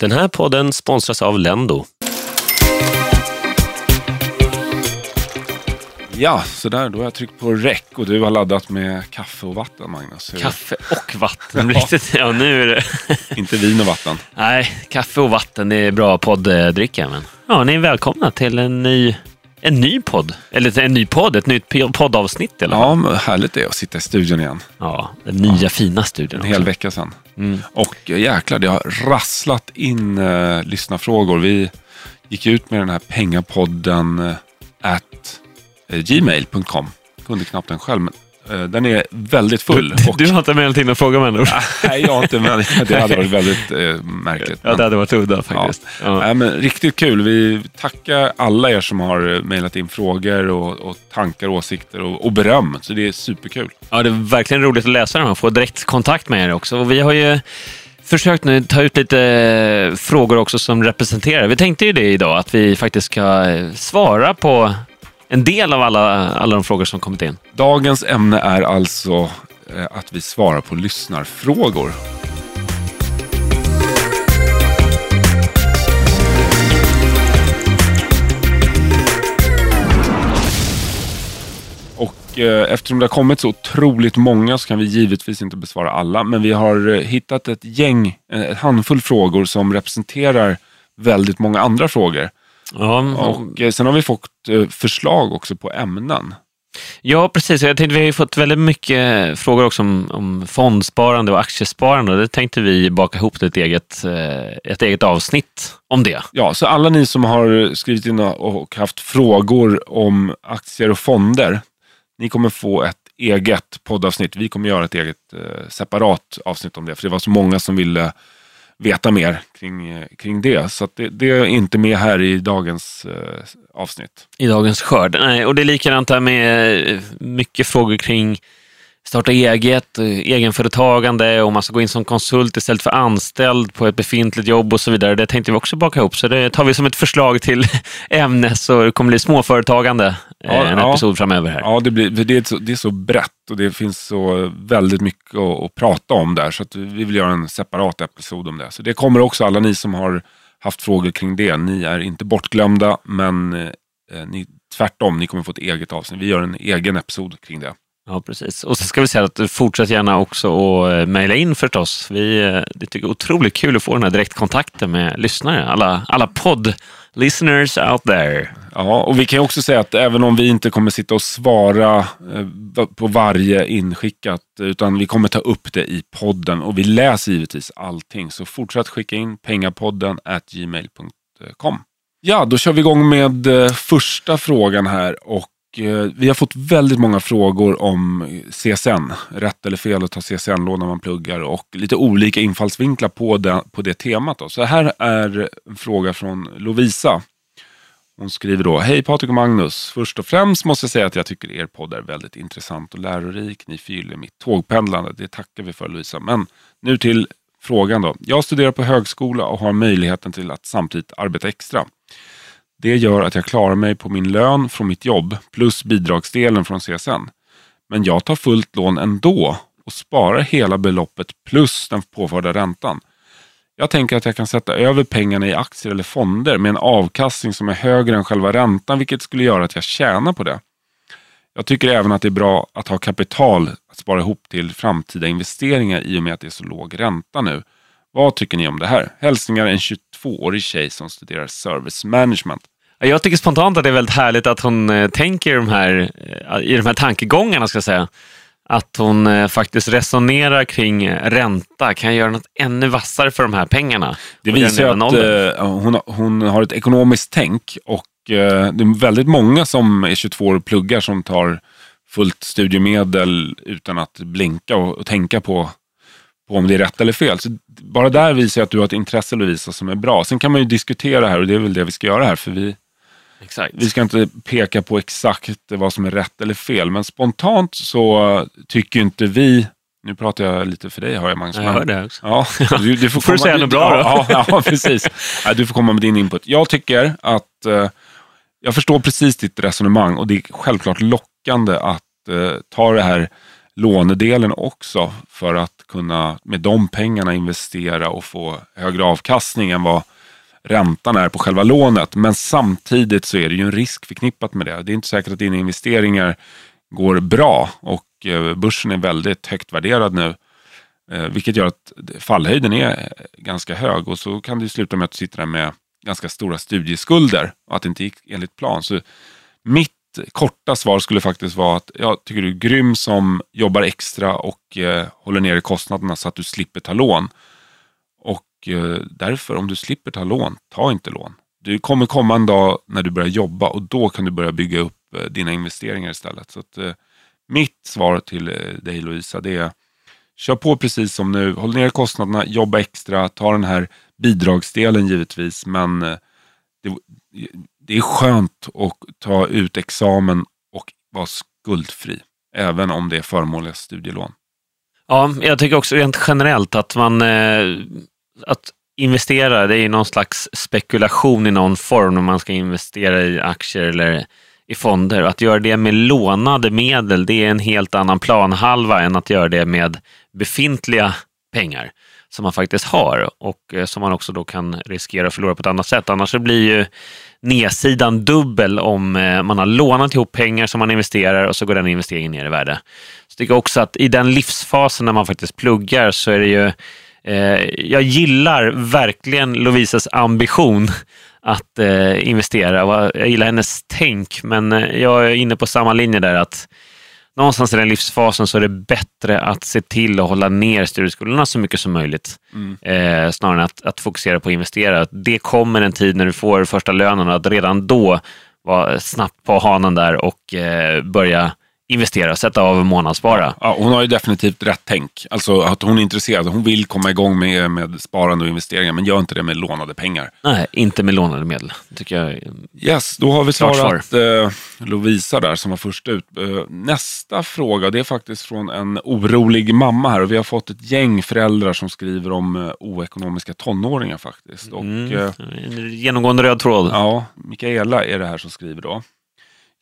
Den här podden sponsras av Lendo. Ja, så där, då har jag tryckt på räck och du har laddat med kaffe och vatten, Magnus. Kaffe och vatten. Riktigt, ja, nu är det... Inte vin och vatten. Nej, kaffe och vatten är bra podddricka. Men... Ja, ni är välkomna till en ny, en ny podd. Eller en ny podd, ett nytt poddavsnitt. Eller? Ja, men härligt det är att sitta i studion igen. ja, den nya fina studion. En hel också. vecka sedan. Mm. Och eh, jäklar, det har rasslat in eh, lyssnarfrågor. Vi gick ut med den här pengapodden eh, at eh, gmail.com. Kunde knappt den själv, men den är väldigt full. Och, Du har inte mejlat in och frågat med andra ord. nej, jag har inte med Det hade varit väldigt eh, märkligt. Ja, det hade varit udda faktiskt. Ja. Nej, men riktigt kul. Vi tackar alla er som har mejlat in frågor och, och tankar, åsikter och, och beröm. Så det är superkul. Ja, det är verkligen roligt att läsa dem och få direkt kontakt med er också. Och vi har ju försökt nu ta ut lite eh, frågor också som representerar. Vi tänkte ju det idag, att vi faktiskt ska eh, svara på en del av alla, alla de frågor som kommit in. Dagens ämne är alltså eh, att vi svarar på lyssnarfrågor. Och eh, eftersom det har kommit så otroligt många så kan vi givetvis inte besvara alla. Men vi har eh, hittat ett gäng, en handfull frågor som representerar väldigt många andra frågor. Ja, Och eh, sen har vi fått eh, förslag också på ämnen. ja precis. Jag tänkte, vi har ju fått väldigt mycket frågor också om, om fondsparande och aktiesparande. Det tänkte vi baka ihop till ett eget, eh, ett eget avsnitt om det. Ja, så alla ni som har skrivit in och haft frågor om aktier och fonder, ni kommer få ett eget poddavsnitt. Vi kommer göra ett eget eh, separat avsnitt om det, för det var så många som ville veta mer kring, eh, kring det. Så att det, det är inte med här i dagens eh, avsnitt. i dagens skörd. Nej, och det är likadant där med eh, mycket frågor kring starta eget, eh, egenföretagande, om man ska gå in som konsult istället för anställd på ett befintligt jobb och så vidare. Det tänkte vi också baka ihop, så det tar vi som ett förslag till ämne, så det kommer bli småföretagande eh, Ja, en ja. episod framöver här. Ja, det, blir, det, är så, det är så brett och det finns så väldigt mycket att, att prata om där. Så att vi vill göra en separat episod om det. Så det kommer också alla ni som har haft frågor kring det. Ni är inte bortglömda, men eh, ni, tvärtom, ni kommer få ett eget avsnitt. Vi gör en egen episod kring det. Ja, precis. Och så ska vi säga att fortsätt gärna också att eh, mejla in förstås. Vi eh, det tycker det är otroligt kul att få den här direktkontakten med lyssnare. Alla, alla podd-listeners out there. Ja, och vi kan ju också säga att även om vi inte kommer sitta och svara eh, på varje inskickat, utan vi kommer ta upp det i podden och vi läser givetvis allting. Så fortsätt skicka in pengapodden at gmail.com. Ja, då kör vi igång med första frågan här och Eh, vi har fått väldigt många frågor om CSN. Rätt eller fel att ta CSN-lån när man pluggar och lite olika infallsvinklar på det, på det temat. Då. Så här är en fråga från Lovisa. Hon skriver då, hej Patrik och Magnus. Först och främst måste jag säga att jag tycker er podd är väldigt intressant och lärorik. Ni fyller mitt tågpendlande. Det tackar vi för Lovisa. Men nu till frågan då. Jag studerar på högskola och har möjligheten till att samtidigt arbeta extra. Det gör att jag klarar mig på min lön från mitt jobb plus bidragsdelen från CSN. Men jag tar fullt lån ändå och sparar hela beloppet plus den påförda räntan. Jag tänker att jag kan sätta över pengarna i aktier eller fonder med en avkastning som är högre än själva räntan vilket skulle göra att jag tjänar på det. Jag tycker även att det är bra att ha kapital att spara ihop till framtida investeringar i och med att det är så låg ränta nu. Vad tycker ni om det här? Hälsningar en 22-årig tjej som studerar service management. Ja, Jag tycker spontant att det är väldigt härligt att hon eh, tänker i de här, eh, i de här tankegångarna. Ska säga. Att hon eh, faktiskt resonerar kring ränta. Kan jag göra något ännu vassare för de här pengarna? Det visar ju att hon, hon har ett ekonomiskt tänk och det är väldigt många som är 22 år och pluggar som tar fullt studiemedel utan att blinka och, och tänka på, på om det är rätt eller fel. Så bara där visar jag att du har ett intresse Lovisa som är bra. Sen kan man ju diskutera här och det är väl det vi ska göra här för vi, Exakt. vi ska inte peka på exakt vad som är rätt eller fel. Men spontant så tycker inte vi, nu pratar jag lite för dig hör jag Magnus. Jag hör det också. Ja, du, du får, Får du säga något bra då? Ja, ja, precis. Du får komma med din input. Jag tycker att, eh, jag förstår precis ditt resonemang och det är självklart lockande att eh, ta det här lånedelen också för att att kunna med de pengarna investera och få högre avkastning än vad räntan är på själva lånet. Men samtidigt så är det ju en risk förknippat med det. Det är inte säkert att dina investeringar går bra och eh, börsen är väldigt högt värderad nu. Eh, vilket gör att fallhöjden är ganska hög och så kan det sluta med att du sitter där med ganska stora studieskulder och att det inte gick enligt plan. Så mitt korta svar skulle faktiskt vara att jag tycker du är grym som jobbar extra och eh, håller nere kostnaderna så att du slipper ta lån. Och eh, därför, om du slipper ta lån, ta inte lån. Du kommer komma en dag när du börjar jobba och då kan du börja bygga upp eh, dina investeringar istället. Så att, eh, mitt svar till dig Lovisa, det är kör på precis som nu. Håll ner kostnaderna, jobba extra, ta den här bidragsdelen givetvis. Men det, det är skönt att ta ut examen och vara skuldfri. Även om det är förmånliga studielån. Ja, jag tycker också rent generellt att man eh, att investera, det är ju någon slags spekulation i någon form när man ska investera i aktier eller i fonder. Att göra det med lånade medel, det är en helt annan planhalva än att göra det med befintliga pengar som man faktiskt har och eh, som man också då kan riskera att förlora på ett annat sätt. Annars så blir ju nedsidan dubbel om eh, man har lånat ihop pengar som man investerar och så går den investeringen ner i värde. Så jag tycker också att i den livsfasen när man faktiskt pluggar så är det ju jag gillar verkligen Lovisas ambition att eh, investera. Jag gillar hennes tänk, men eh, jag är inne på samma linje där att någonstans i den livsfasen så är det bättre att se till att hålla ner studieskulderna så mycket som möjligt. Mm. Eh, snarare än att, att, fokusera på att investera. Det kommer en tid när du får första lönen och att redan då vara snabbt på hanen där och eh, börja investera, sätta av månadsspara. Ja, hon har ju definitivt rätt tänk. Alltså att hon är intresserad. Hon vill komma igång med, med sparande och investeringar, men gör inte det med lånade pengar. Nej, inte med lånade medel. tycker jag Yes, då har vi svarat eh, Lovisa där som var först ut. Eh, nästa fråga, det är faktiskt från en orolig mamma här. Och vi har fått ett gäng föräldrar som skriver om eh, oekonomiska tonåringar faktiskt. Och, mm, eh, en genomgående röd tråd. Ja, Mikaela är det här som skriver då.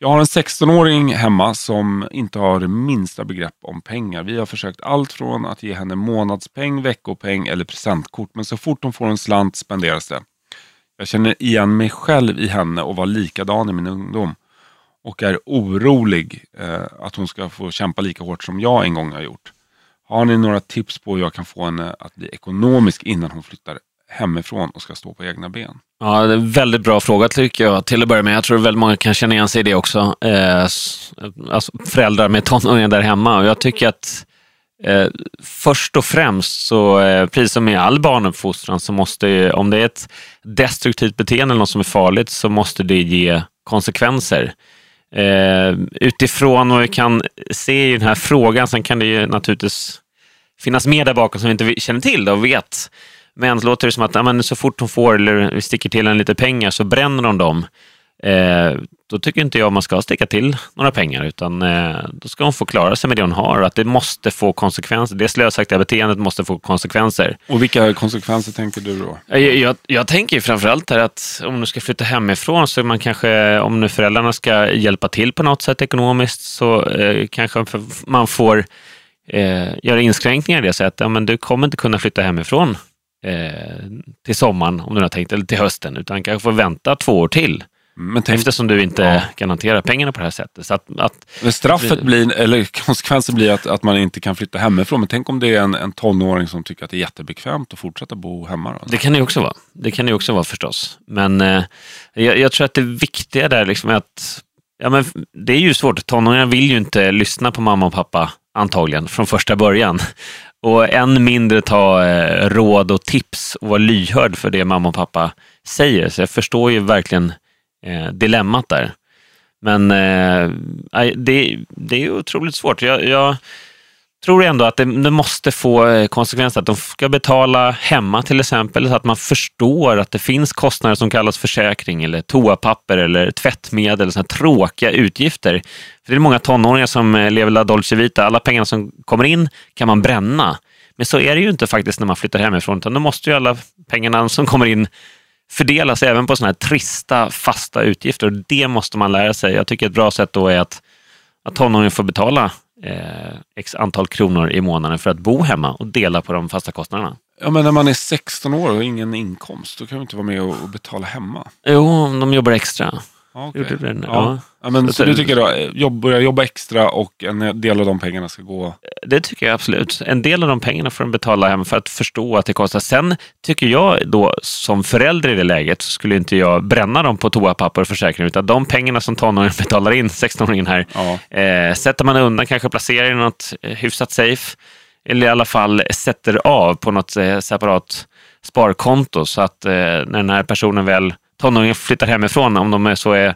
Jag har en 16-åring hemma som inte har det minsta begrepp om pengar. Vi har försökt allt från att ge henne månadspeng, veckopeng eller presentkort. Men så fort hon får en slant spenderas det. Jag känner igen mig själv i henne och var likadan i min ungdom. Och är orolig eh, att hon ska få kämpa lika hårt som jag en gång har gjort. Har ni några tips på hur jag kan få henne att bli ekonomisk innan hon flyttar hemifrån och ska stå på egna ben? Ja, det är en väldigt bra fråga tycker jag till att börja med. Jag tror väldigt många kan känna igen sig i det också. Eh, alltså föräldrar med tonåringar där hemma. Och jag tycker att eh, först och främst, så, eh, precis som med all barnuppfostran, så måste, om det är ett destruktivt beteende eller något som är farligt, så måste det ge konsekvenser. Eh, utifrån vad vi kan se i den här frågan, sen kan det ju naturligtvis finnas mer där bakom som vi inte känner till och vet. Men så låter det som att ja, så fort hon får eller sticker till en lite pengar så bränner hon dem. Eh, då tycker inte jag man ska sticka till några pengar, utan eh, då ska hon få klara sig med det hon har. Att det måste få konsekvenser. Det slösaktiga beteendet måste få konsekvenser. Och vilka konsekvenser tänker du då? Jag, jag, jag tänker framförallt här att om du ska flytta hemifrån så man kanske, om nu föräldrarna ska hjälpa till på något sätt ekonomiskt, så eh, kanske man får eh, göra inskränkningar i det sättet. Ja, men du kommer inte kunna flytta hemifrån eh, till sommaren, om du har tänkt, eller till hösten, utan kanske får vänta två år till. Men tänk, Eftersom du inte ja. kan hantera pengarna på det här sättet. Så att, att, men straffet blir, eller konsekvensen blir att, att man inte kan flytta hemifrån. Men tänk om det är en, en tonåring som tycker att det är jättebekvämt att fortsätta bo hemma. Då? Det kan det också vara. Det kan det också vara förstås. Men eh, jag, jag, tror att det viktiga där liksom är att ja, men det är ju svårt. Tonåringar vill ju inte lyssna på mamma och pappa antagligen från första början. Och än mindre ta eh, råd och tips och vara lyhörd för det mamma och pappa säger. Så jag förstår ju verkligen eh, dilemmat där. Men eh, det, det är otroligt svårt. Jag, jag tror ändå att det, det, måste få eh, konsekvenser. Att de ska betala hemma till exempel, så att man förstår att det finns kostnader som kallas försäkring eller toapapper eller tvättmedel, sådana tråkiga utgifter. För Det är många tonåringar som eh, lever la dolce vita. Alla pengar som kommer in kan man bränna. Men så är det ju inte faktiskt när man flyttar hemifrån, utan då måste ju alla pengarna som kommer in fördelas även på sådana här trista, fasta utgifter. Och det måste man lära sig. Jag tycker ett bra sätt då är att, att tonåringen får betala eh, x antal kronor i månaden för att bo hemma och dela på de fasta kostnaderna. Ja, men när man är 16 år och ingen inkomst, då kan du inte vara med och, och betala hemma. Jo, om de jobbar extra. Ja, okej. Gjorde det, ja. ja. Ja, men, Så så det- du tycker då, eh, jobb, börja jobba extra och en del av de pengarna ska gå... Det tycker jag absolut. En del av de pengarna får de betala hem för att förstå att det kostar. Sen tycker jag då som förälder i det läget så skulle inte jag bränna dem på toapapper och försäkring utan de pengarna som tonåringen betalar in, 16-åringen här, Ja, eh, sätter man undan, kanske placerar i något eh, hyfsat safe eller i alla fall sätter av på något eh, separat sparkonto så att eh, när den här personen väl, tonåringen flyttar hemifrån, om de är så är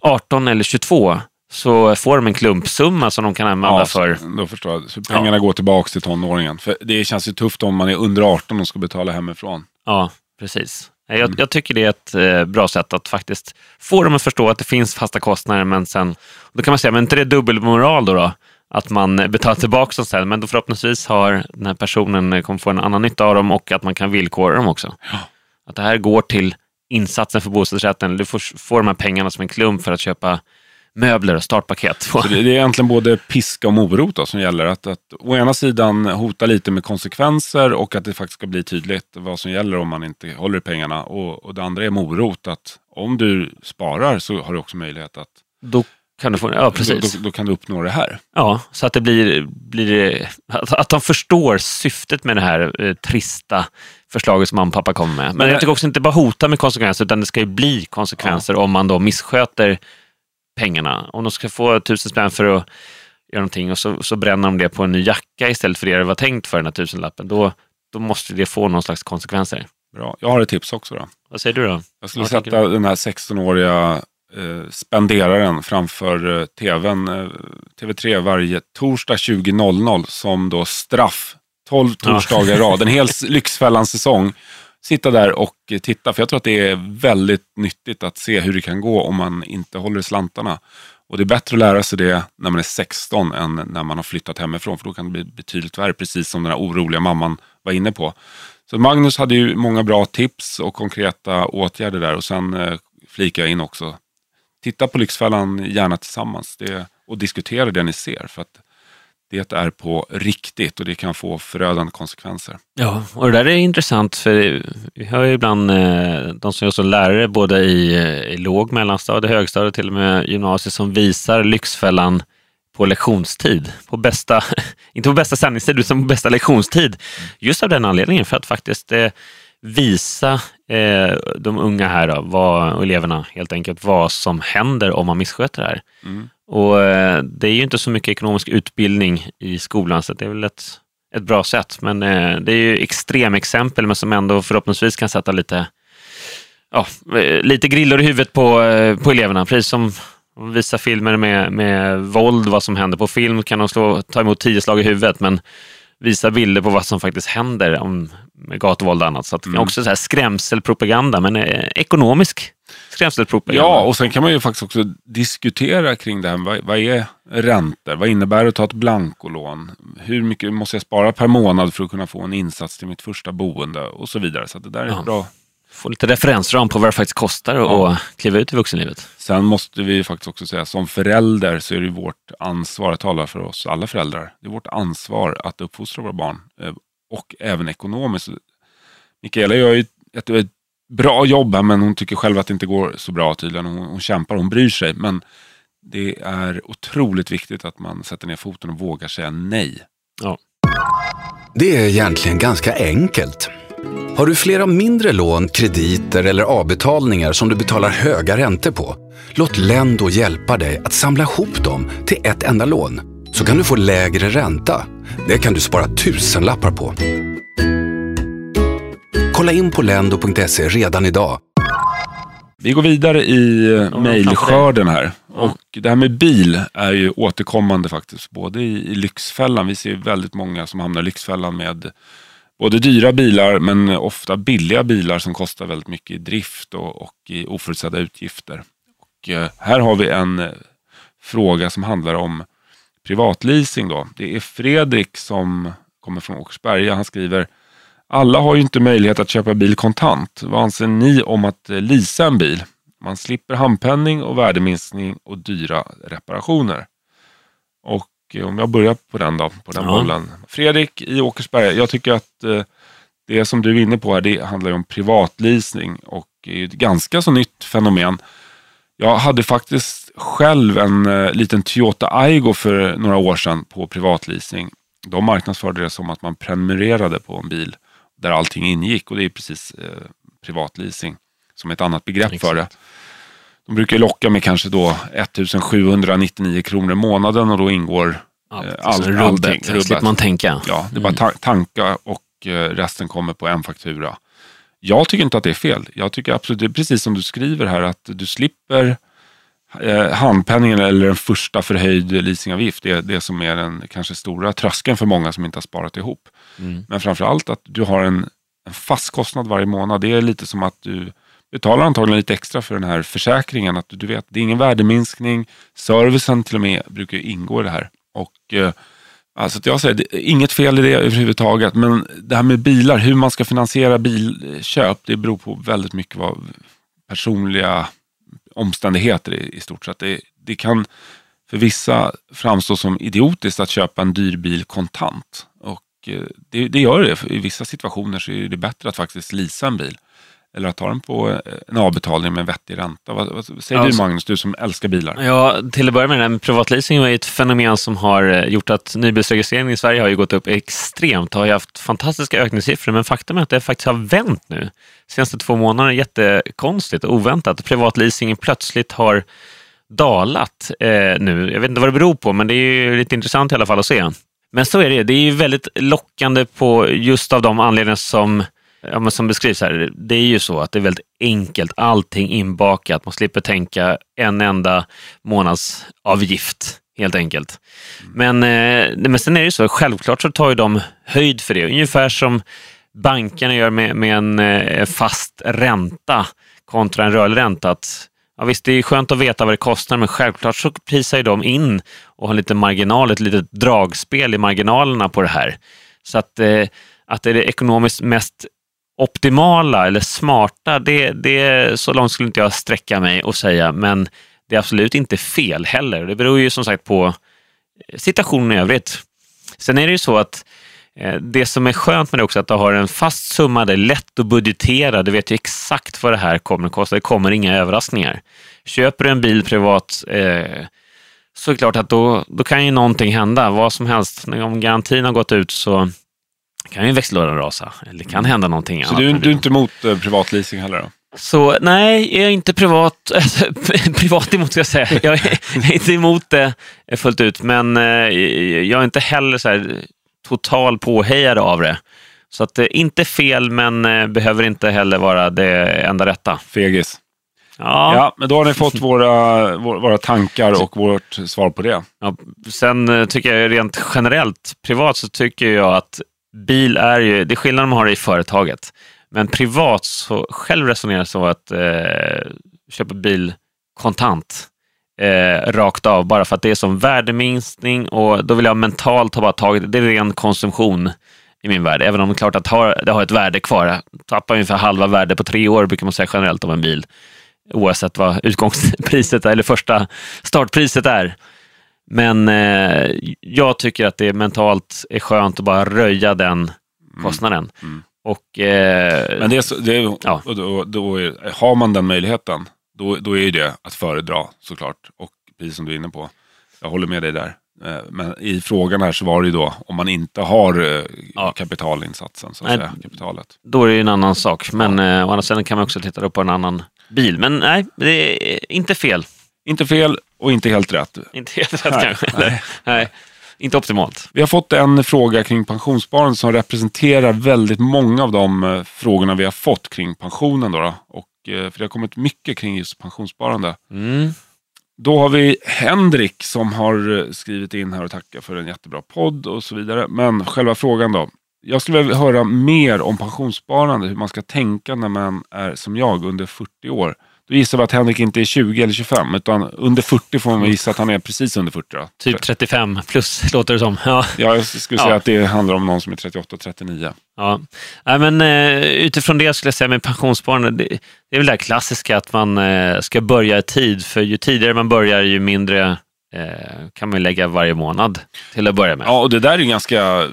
18 eller 22, så får de en klumpsumma som de kan använda ja för då förstår jag. Så pengarna går tillbaka till tonåringen. För det känns ju tufft om man är under 18 och ska betala hemifrån. Ja, precis. Jag, jag tycker det är ett eh, bra sätt att faktiskt få dem att förstå att det finns fasta kostnader, men sen, då kan man säga, men inte det är dubbelmoral då, då? Att man betalar tillbaka dem sen, men då förhoppningsvis har den här personen eh, kommer få en annan nytta av dem och att man kan villkora dem också. Ja. Att det här går till insatsen för bostadsrätten. Du får, får de här pengarna som en klump för att köpa möbler och startpaket. Så det, är egentligen både piska och morot då, som gäller. Att, att å ena sidan hota lite med konsekvenser och att det faktiskt ska bli tydligt vad som gäller om man inte håller i pengarna. Och, och det andra är morot, att om du sparar så har du också möjlighet att Då kan du få, ja precis. Då, då, då kan du uppnå det här. Ja, så att det blir, blir att, att de förstår syftet med det här eh, trista förslaget som mamma och pappa kommer med. Men jag tycker också inte bara hota med konsekvenser, utan det ska ju bli konsekvenser om man då missköter pengarna. Om de ska få tusen spänn för att göra någonting och så, så bränner de det på en ny jacka istället för det det var tänkt för den här tusenlappen, då, då måste det få någon slags konsekvenser. Bra. Jag har ett tips också. Då. Vad säger du då? Jag skulle Vad sätta den här 16-åriga eh, spenderaren framför eh, tvn, eh, TV3 varje torsdag 20.00 som då straff. 12 Ja. torsdagar i rad, en hel Lyxfällan-säsong. Sitta där och titta, för jag tror att det är väldigt nyttigt att se hur det kan gå om man inte håller slantarna. Och det är bättre att lära sig det när man är 16 än när man har flyttat hemifrån, för då kan det bli betydligt värre, precis som den här oroliga mamman var inne på. Så Magnus hade ju många bra tips och konkreta åtgärder där och sen eh, flikar jag in också. Titta på Lyxfällan gärna tillsammans det, och diskutera det ni ser. För att det är på riktigt och det kan få förödande konsekvenser. Ja, och det där är intressant för vi hör ju ibland eh, de som är som lärare både i, eh, i låg, mellanstadie, högstadie till och med gymnasiet som visar Lyxfällan på lektionstid. På bästa, inte på bästa sändningstid utan på bästa lektionstid. Just av den anledningen för att faktiskt eh, visa eh, de unga här då, vad, eleverna helt enkelt vad som händer om man missköter det här. Mm. Och eh, det är ju inte så mycket ekonomisk utbildning i skolan så det är väl ett, ett bra sätt. Men eh, det är ju extremexempel men som ändå förhoppningsvis kan sätta lite, ja, eh, lite grillor i huvudet på, på eleverna. Precis som vissa visar filmer med, med våld, vad som händer på film kan de slå, ta emot tio slag i huvudet. Men visa bilder på vad som faktiskt händer om, gatuvåld och annat. Så det kan Mm. också så här skrämselpropaganda, men eh, ekonomisk skrämselpropaganda. Ja, och sen kan man ju faktiskt också diskutera kring det här. Vad, vad är räntor? Vad innebär det att ta ett blankolån? Hur mycket måste jag spara per månad för att kunna få en insats till mitt första boende? Och så vidare. Så det där är Ja. bra. Få lite referensram på vad det faktiskt kostar att Ja. kliva ut i vuxenlivet. Sen måste vi faktiskt också säga, som förälder så är det vårt ansvar, att tala för oss alla föräldrar. Det är vårt ansvar att uppfostra våra barn. eh, Och även ekonomiskt. Mikaela gör ju ett, ett bra jobb här, men hon tycker själv att det inte går så bra tydligen. Hon, hon kämpar, hon bryr sig. Men det är otroligt viktigt att man sätter ner foten och vågar säga nej. Det är egentligen ganska enkelt. Har du flera mindre lån, krediter eller avbetalningar som du betalar höga räntor på? Låt Lendo hjälpa dig att samla ihop dem till ett enda lån. Så kan du få lägre ränta. Det kan du spara tusenlappar på. Kolla in på lendo.se redan idag. Vi går vidare i eh, mejlskörden här. Och det här med bil är ju återkommande faktiskt. Både i, i Lyxfällan, vi ser väldigt många som hamnar i Lyxfällan med både dyra bilar men ofta billiga bilar som kostar väldigt mycket i drift och, och i oförutsedda utgifter. Och eh, här har vi en eh, fråga som handlar om privatleasing. Då. Det är Fredrik som kommer från Åkersberga. Han skriver alla har ju inte möjlighet att köpa bil kontant. Vad anser ni om att eh, leasa en bil? Man slipper handpenning och värdeminskning och dyra reparationer. Och om jag börjar på den då, på den Ja. bollen. Fredrik i Åkersberga, jag tycker att eh, det som du är inne på här, det handlar ju om privatleasing och är ett ganska så nytt fenomen. Jag hade faktiskt själv en eh, liten Toyota Aygo för några år sedan på privatleasing. De marknadsförde det som att man prenumererade på en bil där allting ingick och det är precis eh, privatleasing som ett annat begrepp för det. De brukar locka med kanske då 1799 kronor i månaden och då ingår Ja, eh, all, all, allting. rubbet, slipper rubbet. man tänka. Ja, det är bara ta- tanka och eh, resten kommer på en faktura. Jag tycker inte att det är fel. Jag tycker absolut, det är precis som du skriver här, att du slipper eh, handpenningen eller en första förhöjd leasingavgift. Det är det som är den kanske stora tröskeln för många som inte har sparat ihop. Mm. Men framförallt att du har en, en fast kostnad varje månad. Det är lite som att du betalar antagligen lite extra för den här försäkringen. Att du, vet, det är ingen värdeminskning. Servicen till och med brukar ju ingå i det här. Och eh, Alltså att jag säger, det är inget fel i det överhuvudtaget. Men det här med bilar, hur man ska finansiera bilköp, det beror på väldigt mycket vad personliga omständigheter i, i stort sett. Det, det kan för vissa framstå som idiotiskt att köpa en dyr bil kontant. Och eh, det, det gör det. För I vissa situationer så är det bättre att faktiskt leasa en bil. Eller att ta den på eh, en avbetalning med en vettig ränta. Vad, vad säger Ja, du Magnus, du som älskar bilar? Ja, till att börja med, det med privatleasing ju ett fenomen som har eh, gjort att nybilsregistreringen i Sverige har ju gått upp extremt. Har ju haft fantastiska ökningssiffror, men faktum är att det faktiskt har vänt nu. De senaste två månaderna är jättekonstigt och oväntat. Privatleasingen plötsligt har dalat eh, nu. Jag vet inte vad det beror på, men det är ju lite intressant i alla fall att se. Men så är det. Det är ju väldigt lockande på just av de anledningar som, ja, men som beskrivs här. Det är ju så att det är väldigt enkelt, allting inbakat. Man slipper tänka en enda månadsavgift helt enkelt. Men, eh, men sen är det ju så, självklart så tar ju de höjd för det. Ungefär som bankerna gör med, med en eh, fast ränta kontra en rörlig ränta. Att, ja, visst, det är skönt att veta vad det kostar, men självklart så prisar ju de in och har lite marginal, ett litet dragspel i marginalerna på det här. Så att, eh, att det är det ekonomiskt mest optimala eller smarta, det, det, så långt skulle inte jag sträcka mig och säga, men det är absolut inte fel heller. Det beror ju som sagt på eh, situationen i övrigt. Sen är det ju så att eh, det som är skönt med det också är att du har en fast summa, det är lätt att budgetera, du vet ju exakt vad det här kommer att kosta, det kommer inga överraskningar. Köper du en bil privat eh, så är det klart att då, då kan ju någonting hända, vad som helst. Om garantin har gått ut så kan ju växellådan rasa, eller det kan hända någonting Så du, du är inte emot eh, privatleasing heller? Då? Så nej, jag är inte privat, alltså, privat emot ska jag säga. Jag är, jag är inte emot det fullt ut, men eh, jag är inte heller så här total påhejare av det. Så att det inte fel, men eh, behöver inte heller vara det enda rätta. Fegis. Ja, Ja, men då har ni fått våra, våra, våra tankar och vårt svar på det. Ja, sen eh, tycker jag rent generellt, privat, så tycker jag att bil är ju, det är skillnad om man har det i företaget. Men privat, så själv resonerar jag så att eh, köpa bil kontant. Eh, rakt av, bara för att det är som värdeminskning och då vill jag mentalt ha bara tagit, det är ren konsumtion i min värld. Även om det är klart att det har, det har ett värde kvar. Jag tappar ungefär halva värde på tre år, brukar man säga generellt om en bil. Oavsett vad utgångspriset är, eller första startpriset är. Men eh, jag tycker att det mentalt är skönt att bara röja den kostnaden. mm. Och, eh, Men det är så, det är, Ja. då, då är, har man den möjligheten, då, då är ju det att föredra såklart. Och precis som du är inne på, jag håller med dig där. Eh, Men i frågan här så var det ju då om man inte har eh, Ja. kapitalinsatsen, så att Nej. säga, kapitalet. då är det ju en annan sak. Men eh, å andra sidan kan man också titta upp på en annan bil. Men nej, det är inte fel. Inte fel och inte helt rätt. Inte helt rätt Nej, kanske. Eller, nej, inte optimalt. Vi har fått en fråga kring pensionssparande som representerar väldigt många av de eh, frågorna vi har fått kring pensionen. Då, då. Och, eh, för det har kommit mycket kring just pensionssparande. Mm. Då har vi Henrik som har eh, skrivit in här och tackar för en jättebra podd och så vidare. Men själva frågan då. Jag skulle vilja höra mer om pensionssparande, hur man ska tänka när man är som jag under 40 år. Då gissar vi att Henrik inte är 20 eller 25, utan under 40 får man gissa att han är precis under 40. Då. Typ 35 plus låter det som. Ja. Ja, jag skulle säga Ja. att det handlar om någon som är 38-39. Ja. Nej, men, eh, utifrån det skulle jag säga med pensionssparande, det, det är väl det här klassiska att man eh, ska börja i tid. För ju tidigare man börjar, ju mindre eh, kan man lägga varje månad till att börja med. Ja, och det där är en ganska,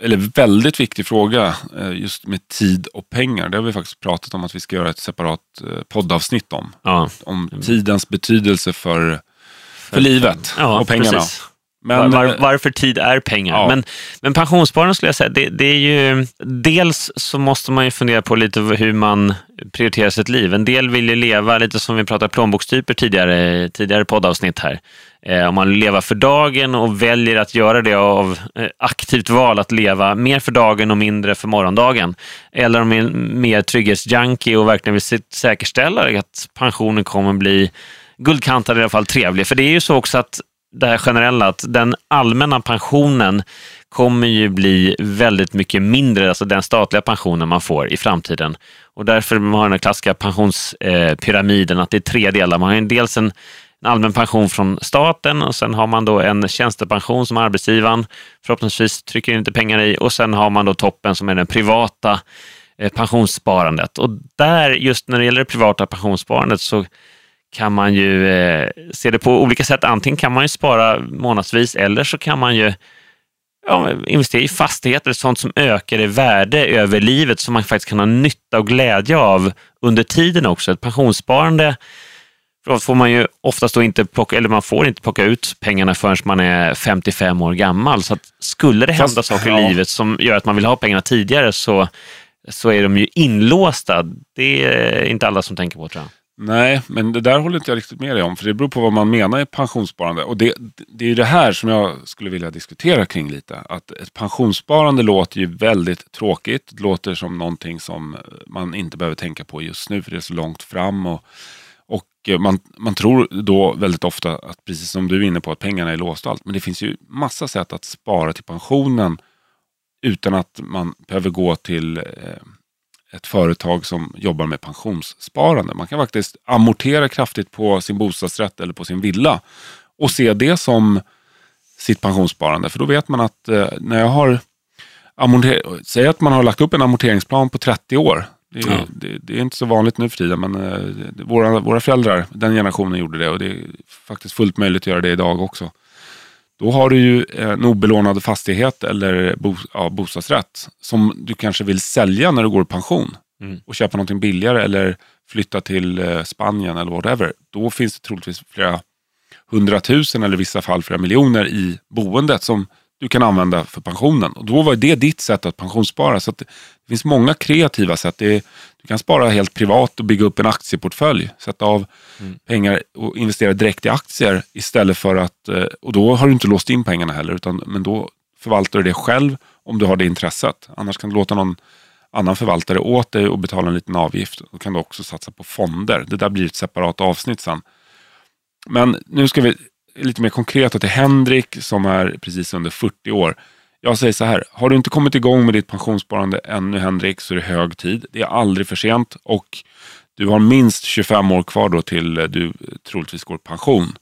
eller väldigt viktig fråga, eh, just med tid och pengar. Det har vi faktiskt pratat om att vi ska göra ett separat eh, poddavsnitt om. Ja. Om tidens betydelse för, för livet Ja, och pengarna. precis. Men, var, varför tid är pengar. Ja. Men, men pensionssparande skulle jag säga, det, det är ju... Dels så måste man ju fundera på lite hur man prioriterar sitt liv. En del vill ju leva lite som vi pratade plånbokstyper tidigare, tidigare poddavsnitt här. Eh, om man lever för dagen och väljer att göra det av eh, aktivt val att leva mer för dagen och mindre för morgondagen. Eller om man är mer trygghetsjunkie och verkligen vill sä- säkerställa att pensionen kommer bli guldkantad, i alla fall trevlig. För det är ju så också att det här generella, att den allmänna pensionen kommer ju bli väldigt mycket mindre, alltså den statliga pensionen man får i framtiden. Och därför man har den klassiska pensionspyramiden, att det är tre delar. Man har dels en, allmän pension från staten och sen har man då en tjänstepension som arbetsgivaren förhoppningsvis trycker in lite pengar i och sen har man då toppen som är den privata eh, pensionssparandet. Och där, just när det gäller det privata pensionssparandet så kan man ju eh, se det på olika sätt. Antingen kan man ju spara månadsvis eller så kan man ju ja, investera i fastigheter, sånt som ökar i värde över livet som man faktiskt kan ha nytta och glädje av under tiden också. Ett pensionssparande då får man ju oftast inte plocka, eller man får inte plocka ut pengarna förrän man är 55 år gammal. Så att skulle det hända Fast, saker ja. i livet som gör att man vill ha pengarna tidigare så, så är de ju inlåsta. Det är inte alla som tänker på tror jag. Nej, men det där håller inte jag riktigt med dig om. För det beror på vad man menar i pensionssparande. Och det, det är ju det här som jag skulle vilja diskutera kring lite. Att ett pensionssparande låter ju väldigt tråkigt. Det låter som någonting som man inte behöver tänka på just nu. För det är så långt fram. Och, och man, man tror då väldigt ofta att precis som du är inne på att pengarna är låsta och allt. Men det finns ju massa sätt att spara till pensionen. Utan att man behöver gå till eh, ett företag som jobbar med pensionssparande. Man kan faktiskt amortera kraftigt på sin bostadsrätt eller på sin villa och se det som sitt pensionssparande. För då vet man att eh, när jag har Säg att man har lagt upp en amorteringsplan på 30 år. Det är, Ja. det, det är inte så vanligt nu för tiden men eh, våra, våra föräldrar, den generationen gjorde det och det är faktiskt fullt möjligt att göra det idag också. Då har du ju en obelånad fastighet eller bo, ja, bostadsrätt som du kanske vill sälja när du går i pension Mm. och köpa någonting billigare eller flytta till eh, Spanien eller whatever. Då finns det troligtvis flera hundratusen eller i vissa fall flera miljoner i boendet som du kan använda för pensionen. Och då var det ditt sätt att pensionsspara. Så att det, finns många kreativa sätt. Det är, du kan spara helt privat och bygga upp en aktieportfölj. Sätta av pengar och investera direkt i aktier istället för att, eh, och då har du inte låst in pengarna heller, utan, men då förvaltar du det själv om du har det intresset. Annars kan du låta någon annan förvaltare åt dig och betala en liten avgift. Då kan du också satsa på fonder. Det där blir ett separat avsnitt sen. Men nu ska vi lite mer konkreta till Henrik som är precis under 40 år. Jag säger så här, har du inte kommit igång med ditt pensionssparande ännu Henrik så är det hög tid. Det är aldrig för sent och du har minst 25 år kvar då till eh, du troligtvis går i pension.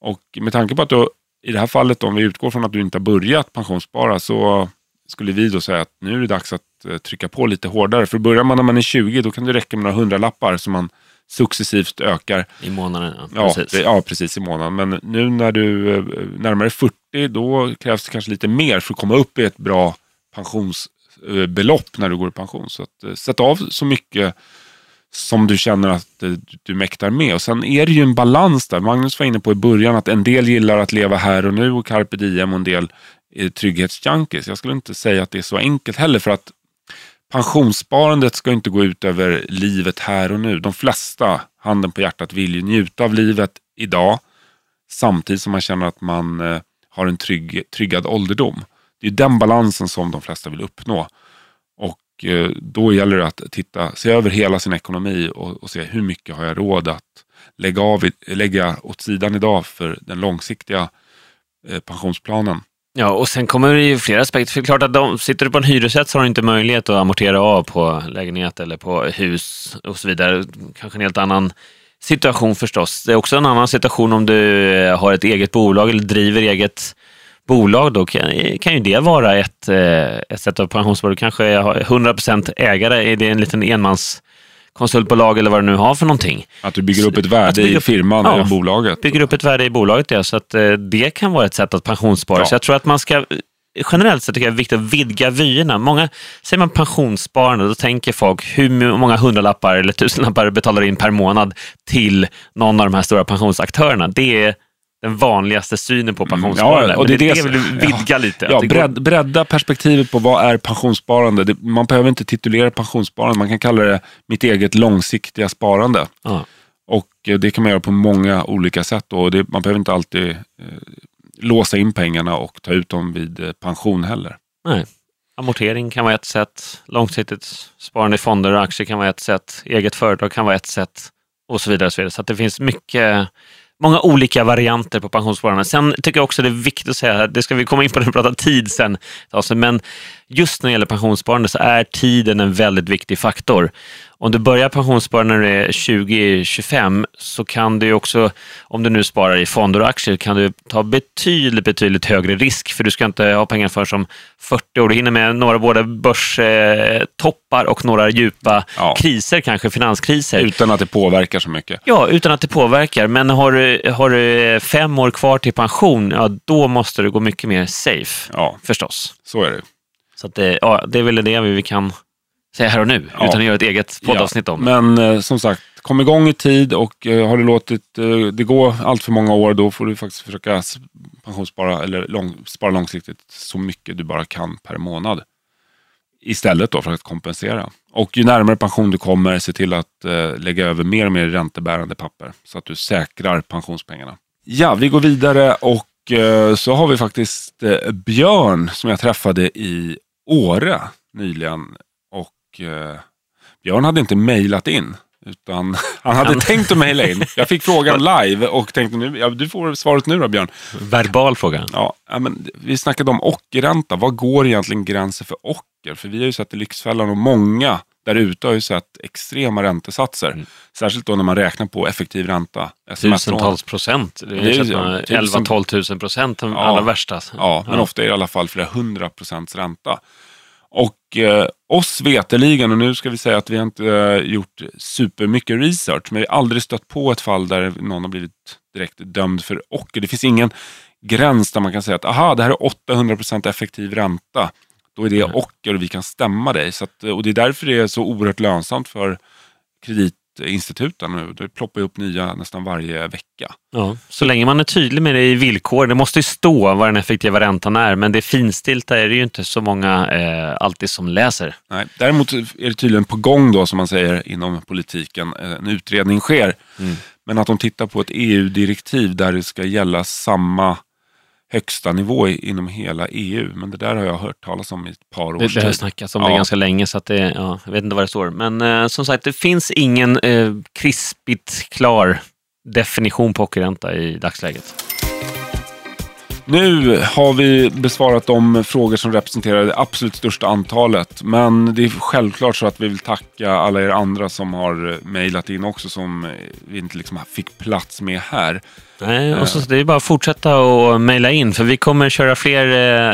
Och med tanke på att du i det här fallet, om vi utgår från att du inte har börjat pensionsspara så skulle vi då säga att nu är det dags att eh, trycka på lite hårdare. För börjar man när man är 20 då kan det räcka med några hundralappar som man successivt ökar. I månaden, ja. Ja Precis. ja, precis i månaden. Men nu när du eh, närmar dig 40 då krävs det kanske lite mer för att komma upp i ett bra pensionsbelopp när du går i pension. Så att, eh, sätt av så mycket som du känner att eh, du mäktar med. Och sen är det ju en balans där. Magnus var inne på i början att en del gillar att leva här och nu och carpe diem och en del är trygghetsjunkies. Jag skulle inte säga att det är så enkelt heller för att pensionssparandet ska inte gå ut över livet här och nu. De flesta, handen på hjärtat, vill ju njuta av livet idag samtidigt som man känner att man eh, har en trygg, tryggad ålderdom. Det är den balansen som de flesta vill uppnå. Och eh, då gäller det att titta, se över hela sin ekonomi och, och se hur mycket har jag råd att lägga, av, lägga åt sidan idag för den långsiktiga eh, pensionsplanen. Ja, och sen kommer det ju flera aspekter. För det är klart att de, sitter du på en hyresrätt så har du inte möjlighet att amortera av på lägenhet eller på hus och så vidare. Kanske en helt annan situation förstås. Det är också en annan situation om du eh, har ett eget bolag eller driver eget bolag. Då kan, kan ju det vara ett, eh, ett sätt av pensionsspara. Du kanske har 100% ägare, är det en liten enmans konsultbolag eller vad du nu har för någonting. Att du bygger upp ett värde bygga i firman Ja. eller bolaget. Bygger upp ett värde i bolaget, ja. Så att eh, det kan vara ett sätt att pensionsspara. Ja. Så jag tror att man ska Generellt sett tycker jag det är viktigt att vidga vyerna. Många, säger man pensionssparande, då tänker folk hur många hundralappar eller tusenlappar betalar in per månad till någon av de här stora pensionsaktörerna. Det är den vanligaste synen på pensionssparande. Mm. ja, och Men det är det, det det vill vidga lite. Ja, det går- bredd, bredda perspektivet på vad är pensionssparande. Det, man behöver inte titulera pensionssparande, man kan kalla det mitt eget långsiktiga sparande. ja. Och eh, det kan man göra på många olika sätt. då. Och det, man behöver inte alltid eh, låsa in pengarna och ta ut dem vid eh, pension heller. Nej. Amortering kan vara ett sätt. Långsiktigt sparande i fonder och aktier kan vara ett sätt. Eget företag kan vara ett sätt. Och så vidare. Och så vidare. så att det finns mycket, många olika varianter på pensionssparande. Sen tycker jag också det är viktigt att säga, det ska vi komma in på när vi pratar tid sen, alltså, men just när det gäller pensionssparande så är tiden en väldigt viktig faktor. Om du börjar pensionsspara när du är 20-25 så kan du också, om du nu sparar i fonder och aktier, kan du ta betydligt, betydligt högre risk. För du ska inte ha pengar för som 40 år. Du hinner med några både börstoppar och några djupa Ja. kriser, kanske finanskriser. Utan att det påverkar så mycket. Ja, utan att det påverkar. Men har du, har du fem år kvar till pension, ja, då måste du gå mycket mer safe, Ja, förstås. så är det. Så att det, ja, det är väl det vi kan säga här och nu, Ja. utan att göra ett eget poddavsnitt Ja, om. Men eh, som sagt, kom igång i tid och eh, har du låtit eh, det gå allt för många år, då får du faktiskt försöka pensionsspara eller lång, spara långsiktigt så mycket du bara kan per månad. Istället då för att kompensera. Och ju närmare pension du kommer, se till att eh, lägga över mer och mer räntebärande papper så att du säkrar pensionspengarna. Ja, vi går vidare och eh, så har vi faktiskt eh, Björn som jag träffade i Åre nyligen. Och eh, Björn hade inte mejlat in. Utan han hade Han- tänkt att mejla in. Jag fick frågan live och tänkte nu, ja, du får svaret nu då Björn. Verbal fråga. Ja, ja, men vi snackade om ockerränta. Vad går egentligen gränsen för ocker? För vi har ju sett i Lyxfällan och många där ute har ju sett extrema räntesatser. Mm. Särskilt då när man räknar på effektiv ränta. Tusentals procent. Det är ju- ja, tusen- 11-12 000 procent, de Ja. allra värsta. Ja, men ofta är det i alla fall flera hundra procents ränta. Och eh, oss veteligen, och nu ska vi säga att vi har inte eh, gjort supermycket research, men vi har aldrig stött på ett fall där någon har blivit direkt dömd för ocker. Det finns ingen gräns där man kan säga att aha, det här är 800% effektiv ränta. Då är det ocker och vi kan stämma dig. Så att, och det är därför det är så oerhört lönsamt för kreditinstituten nu. Det ploppar upp nya nästan varje vecka. Ja, så länge man är tydlig med det i villkor. Det måste ju stå vad den effektiva räntan är, men det finstilta är det ju inte så många eh, alltid som läser. Nej, däremot är det tydligen på gång då, som man säger inom politiken. eh, En utredning sker. Men att de tittar på ett EU-direktiv där det ska gälla samma högsta nivå inom hela EU. Men det där har jag hört talas om i ett par års Det, det har tid. snackats om Ja. det ganska länge, så att det, ja, jag vet inte vad det står. Men eh, som sagt, det finns ingen eh, krispigt klar definition på ockerränta i dagsläget. Nu har vi besvarat de frågor som representerar det absolut största antalet. Men det är självklart så att vi vill tacka alla er andra som har eh, mejlat in också som eh, vi inte liksom fick plats med här. Nej, och så, det är bara att fortsätta och mejla in, för vi kommer köra fler,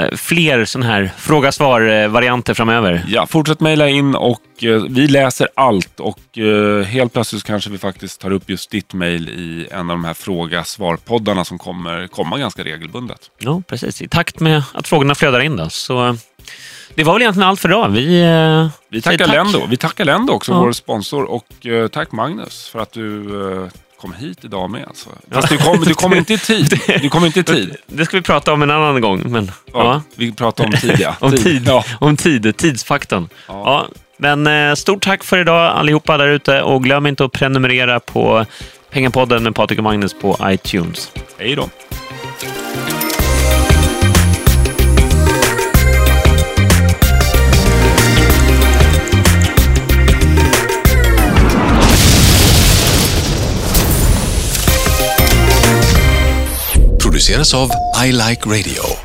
eh, fler sådana här fråga-svar-varianter framöver. Ja, fortsätt mejla in och eh, vi läser allt och eh, helt plötsligt kanske vi faktiskt tar upp just ditt mejl i en av de här fråga-svar-poddarna som kommer komma ganska regelbundet. Ja, precis. I takt med att frågorna flödar in. Då. Så, eh, det var väl egentligen allt för idag. Vi, eh, Vi tackar tack. Lendo. Vi tackar Lendo också, Ja. vår sponsor. Och eh, tack Magnus för att du eh, kom hit idag med. Alltså. Fast du kom, du kom inte i tid. Du kom inte i tid. Det ska vi prata om en annan gång. Men, Ja, ja. Vi pratar om tid, ja. Om tid, Ja. om tid, tidsfaktorn. Ja. Ja. men eh, stort tack för idag allihopa där ute och glöm inte att prenumerera på Pengapodden med Patrik och Magnus på iTunes. Hej då. Produceras av I Like Radio.